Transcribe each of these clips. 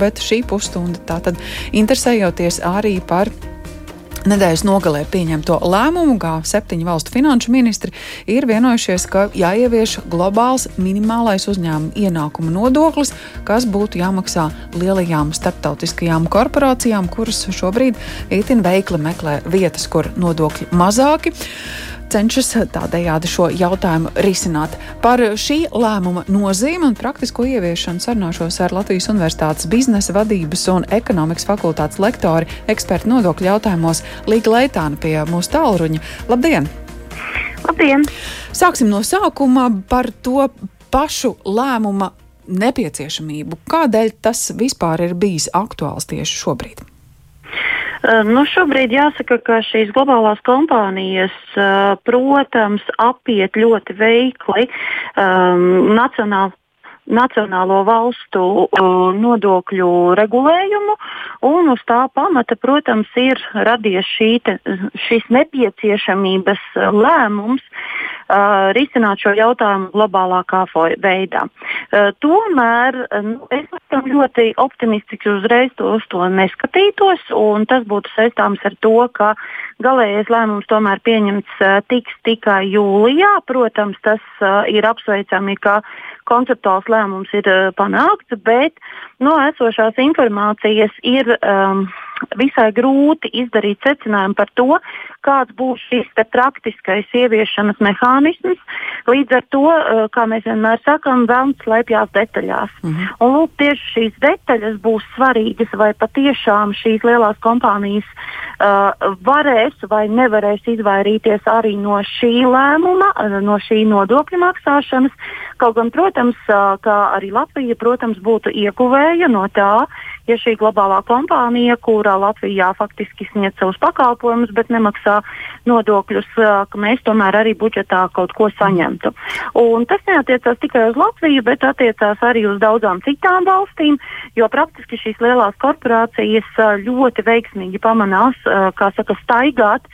bet šī pusstunda tātad interesējoties arī par Nedēļas nogalē pieņemto lēmumu G7 valstu finanšu ministri ir vienojušies, ka jāievieš globāls minimālais uzņēmuma ienākuma nodoklis, kas būtu jāmaksā lielajām starptautiskajām korporācijām, kuras šobrīd itin veikli meklē vietas, kur nodokļi mazāki cenšas tādējādi šo jautājumu risināt. Par šī lēmuma nozīmi un praktisko ieviešanu sarunāšos ar Latvijas Universitātes biznesa vadības un ekonomikas fakultātes lektori, ekspertu nodokļu jautājumos Līga Leitāna pie mūsu tālruņa. Labdien! Labdien! Sāksim no sākuma par to pašu lēmuma nepieciešamību. Kādēļ tas vispār ir bijis aktuāls tieši šobrīd? Nu, šobrīd jāsaka, ka šīs globālās kompānijas, protams, apiet ļoti veikli um, nacionālu nacionālo valstu uh, nodokļu regulējumu, un uz tā pamata, protams, ir radies šī te, šis nepieciešamības lēmums uh, risināt šo jautājumu globālākā veidā. Uh, tomēr nu, es esmu ļoti optimistisks uzreiz to, uz to neskatītos, un tas būtu saistāms ar to, ka galējais lēmums tomēr pieņemts uh, tiks tikai jūlijā. Protams, tas uh, ir apsveicami, ka konceptuāls lēmums ir uh, panākts, bet no esošās informācijas ir um, visai grūti izdarīt secinājumu par to, kāds būs šis praktiskais ieviešanas mehānisms. Līdz ar to, kā mēs vienmēr sakām, vēlams slēpjas detaļās. Mm -hmm. Un lūk, tieši šīs detaļas būs svarīgas, vai patiešām šīs lielās kompānijas uh, varēs vai nevarēs izvairīties arī no šī lēmuma, uh, no šī nodokļu maksāšanas. Kaut gan, protams, uh, arī Latvija, protams, būtu ieguvēja no tā, ja šī globālā kompānija, kurā Latvijā faktiski sniedz savus pakalpojumus, bet nemaksā nodokļus, ka mēs tomēr arī budžetā kaut ko saņemtu. Un tas neatiecās tikai uz Latviju, bet attiecās arī uz daudzām citām valstīm, jo praktiski šīs lielās korporācijas ļoti veiksmīgi pamanās, kā saka, staigāt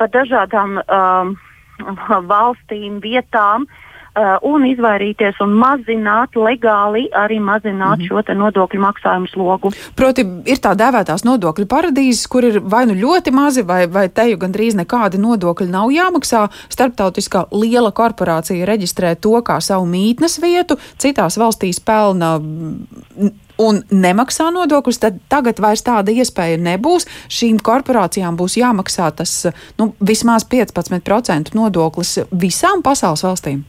pa dažādām um, valstīm, vietām, uh, uh, un izvairīties un mazināt, legāli arī mazināt mm -hmm. šo nodokļu maksājumu slogu. Proti, ir tā dēvētās nodokļu paradīzes, kur ir vai nu ļoti mazi, vai, vai teju gandrīz nekādi nodokļi nav jāmaksā. Starptautiskā liela korporācija reģistrē to kā savu mītnes vietu, citās valstīs pelna un nemaksā nodokļus, tad tagad vairs tāda iespēja nebūs. Šīm korporācijām būs jāmaksā tas nu, vismaz 15% nodoklis visām pasaules valstīm.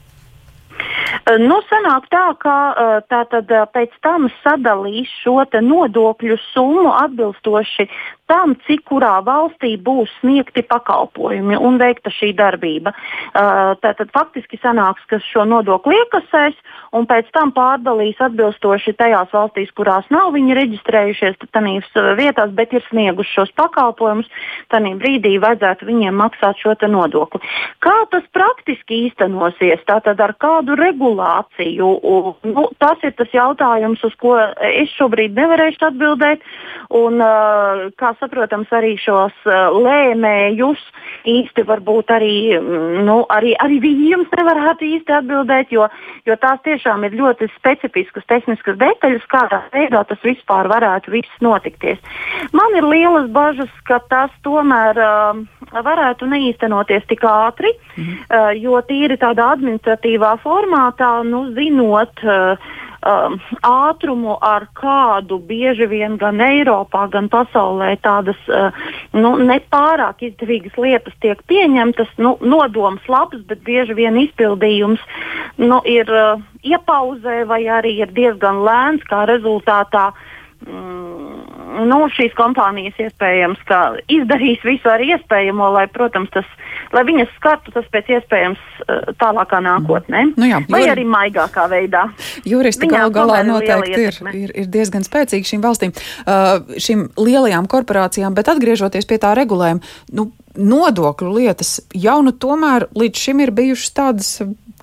Nu, sanāk tā, ka tā tad pēc tam sadalīs šo nodokļu summu atbilstoši tam, cik kurā valstī būs sniegti pakalpojumi un veikta šī darbība. Tātad faktiski sanāks, ka šo nodokli iekasēs un pēc tam pārdalīs atbilstoši tajās valstīs, kurās nav viņi reģistrējušies, tādās vietās, bet ir snieguši šos pakalpojumus, tad brīdī vajadzētu viņiem maksāt šo nodokli. Kā tas praktiski īstenosies? Tātad ar kādu regulāciju. Nu, tas ir tas jautājums, uz ko es šobrīd nevarēšu atbildēt. Un, kā saprotams, arī šos lēmējus īsti varbūt arī, nu, arī, arī viņi jums nevarētu īsti atbildēt, jo, jo tās tiešām ir ļoti specifiskas tehniskas detaļas, kādā veidā tas vispār varētu viss notikties. Man ir lielas bažas, ka tas tomēr uh, varētu neīstenoties tik ātri, mm -hmm. uh, jo tīri tādā administratīvā formātā tā nu, zinot uh, um, ātrumu, ar kādu bieži vien gan Eiropā, gan pasaulē tādas uh, nu, nepārāk izdevīgas lietas tiek pieņemtas, nu, nodoms labs, bet bieži vien izpildījums nu, ir uh, iepauzē vai arī ir diezgan lēns, kā rezultātā. Mm, nu, šīs kompānijas iespējams izdarīs visu ar iespējamo, lai, protams, tas, lai viņas skartu tas pēc iespējams uh, tālākā nākotnē. Nu jā, vai arī maigākā veidā. Juristi gal galā noteikti ir, ir, ir diezgan spēcīgi šīm valstīm, uh, šīm lielajām korporācijām, bet atgriežoties pie tā regulējuma, nu, nodokļu lietas jau nu tomēr līdz šim ir bijušas tādas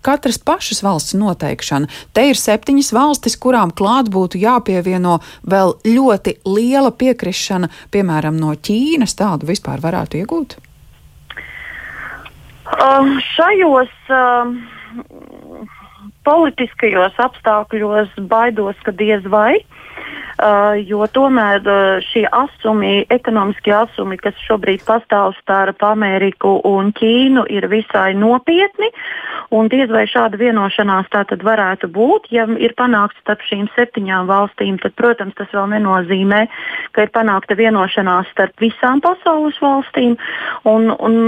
katras pašas valsts noteikšana. Te ir septiņas valstis, kurām klāt būtu jāpievieno vēl ļoti liela piekrišana, piemēram, no Ķīnas. Tādu vispār varētu iegūt? Uh, šajos uh, politiskajos apstākļos baidos, ka diez vai. uh, jo tomēr uh, šie asumi, ekonomiskie asumi, kas šobrīd pastāv starp Ameriku un Ķīnu, ir visai nopietni. Un diez vai šāda vienošanās tā tad varētu būt, ja ir panākts starp šīm septiņām valstīm, tad, protams, tas vēl nenozīmē, ka ir panākta vienošanās starp visām pasaules valstīm. Un, un,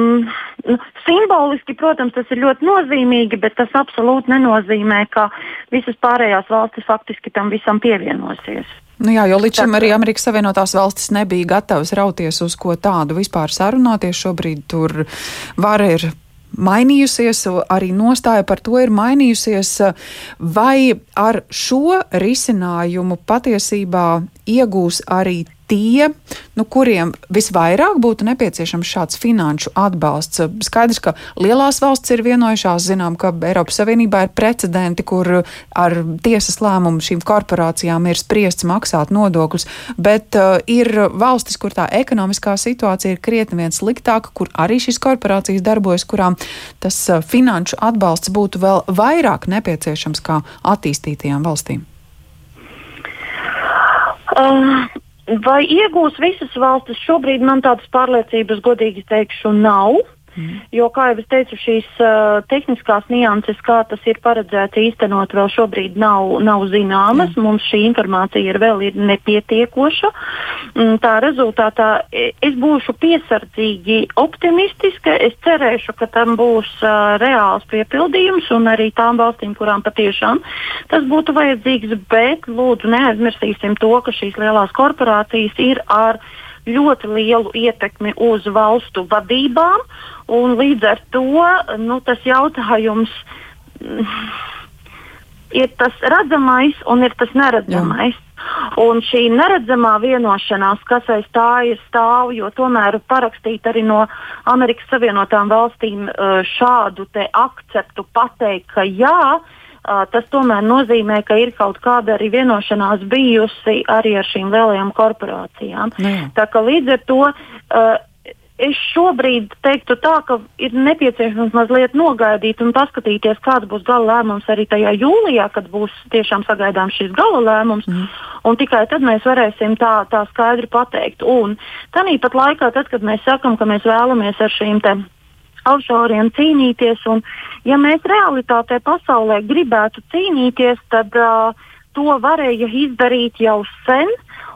nu, simboliski, protams, tas ir ļoti nozīmīgi, bet tas absolūti nenozīmē, ka visas pārējās valstis faktiski tam visam pievienosies. Nu jā, jo līdz šim arī Amerikas Savienotās valstis nebija gatavas rauties uz ko tādu vispār sarunāties. Šobrīd tur vara ir mainījusies, arī nostāja par to ir mainījusies. Vai ar šo risinājumu patiesībā iegūs arī tie, nu, kuriem visvairāk būtu nepieciešams šāds finanšu atbalsts. Skaidrs, ka lielās valsts ir vienojušās, zinām, ka Eiropas Savienībā ir precedenti, kur ar tiesas lēmumu šīm korporācijām ir spriests maksāt nodokļus, bet uh, ir valstis, kur tā ekonomiskā situācija ir krietni vien sliktāka, kur arī šīs korporācijas darbojas, kurām tas uh, finanšu atbalsts būtu vēl vairāk nepieciešams kā attīstītajām valstīm. Uh, Vai iegūs visas valstis? Šobrīd man tādas pārliecības, godīgi teikšu, nav. Mm. Jo, kā jau es teicu, šīs uh, tehniskās nianses, kā tas ir paredzēts īstenot, vēl šobrīd nav, nav zināmas. Mm. Mums šī informācija ir vēl ir nepietiekoša. Mm, tā rezultātā e, es būšu piesardzīgi optimistiska. Es cerēšu, ka tam būs uh, reāls piepildījums un arī tām valstīm, kurām patiešām tas būtu vajadzīgs. Bet lūdzu neaizmirsīsim to, ka šīs lielās korporācijas ir ar ļoti lielu ietekmi uz valstu vadībām. Un līdz ar to nu, tas jautājums mm, ir tas redzamais un ir tas neredzamais. Jā. Un šī neredzamā vienošanās, kas aiz tā ir stāv, jo tomēr parakstīt arī no Amerikas Savienotām valstīm šādu akceptu pateikt, ka jā, uh, tas tomēr nozīmē, ka ir kaut kāda arī vienošanās bijusi arī ar šīm lielajām korporācijām. Jā. Tā kā līdz ar to. Uh, Es šobrīd teiktu tā, ka ir nepieciešams mazliet nogaidīt un paskatīties, kāds būs gala lēmums arī tajā jūlijā, kad būs tiešām sagaidāms šis gala lēmums. Mm. Un tikai tad mēs varēsim tā, tā skaidri pateikt. Un tāpat laikā, tad, kad mēs sakam, ka mēs vēlamies ar šīm offshoriem cīnīties, un ja mēs realitātē pasaulē gribētu cīnīties, tad uh, to varēja izdarīt jau sen.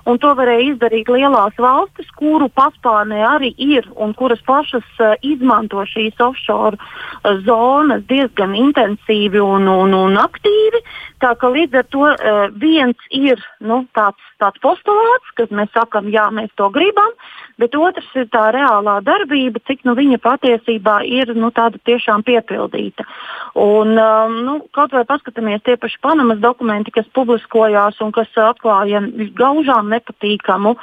Un to varēja izdarīt lielās valstis, kuru paspārnē arī ir un kuras pašas uh, izmanto šīs offshore uh, zonas diezgan intensīvi un, un, un aktīvi. Tā ka līdz ar to uh, viens ir nu, tāds, tāds postulāts, kad mēs sakam, jā, mēs to gribam, bet otrs ir tā reālā darbība, cik nu, viņa patiesībā ir nu, tāda tiešām piepildīta. Un, um, nu, kaut vai paskatāmies tie paši Panamas dokumenti, kas publiskojās un kas atklāja gaužām nepatīkamu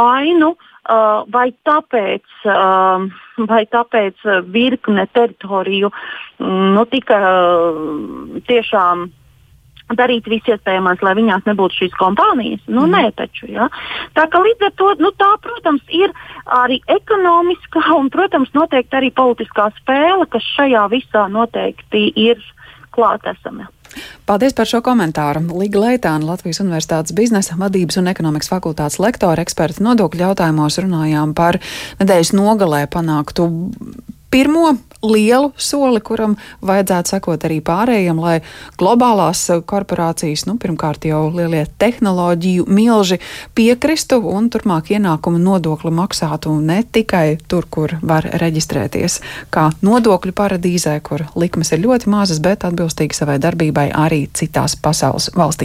ainu. Uh, vai tāpēc, uh, vai tāpēc virkne teritoriju mm, nu, tika uh, tiešām darīt visu iespējamās, lai viņās nebūtu šīs kompānijas. Nu, mm. Nē, taču. Ja? Tā kā līdz ar to, nu, tā, protams, ir arī ekonomiskā un, protams, noteikti arī politiskā spēle, kas šajā visā noteikti ir klātesama. Paldies par šo komentāru. Liga Leitāna, Latvijas Universitātes biznesa vadības un ekonomikas fakultātes lektora eksperta nodokļu jautājumos runājām par nedēļas nogalē panāktu pirmo lielu soli, kuram vajadzētu sekot arī pārējiem, lai globālās korporācijas, nu, pirmkārt jau lielie tehnoloģiju milži piekristu un turpmāk ienākumu nodokli maksātu ne tikai tur, kur var reģistrēties, kā nodokļu paradīzē, kur likmes ir ļoti mazas, bet atbilstīgi savai darbībai arī citās pasaules valstīs.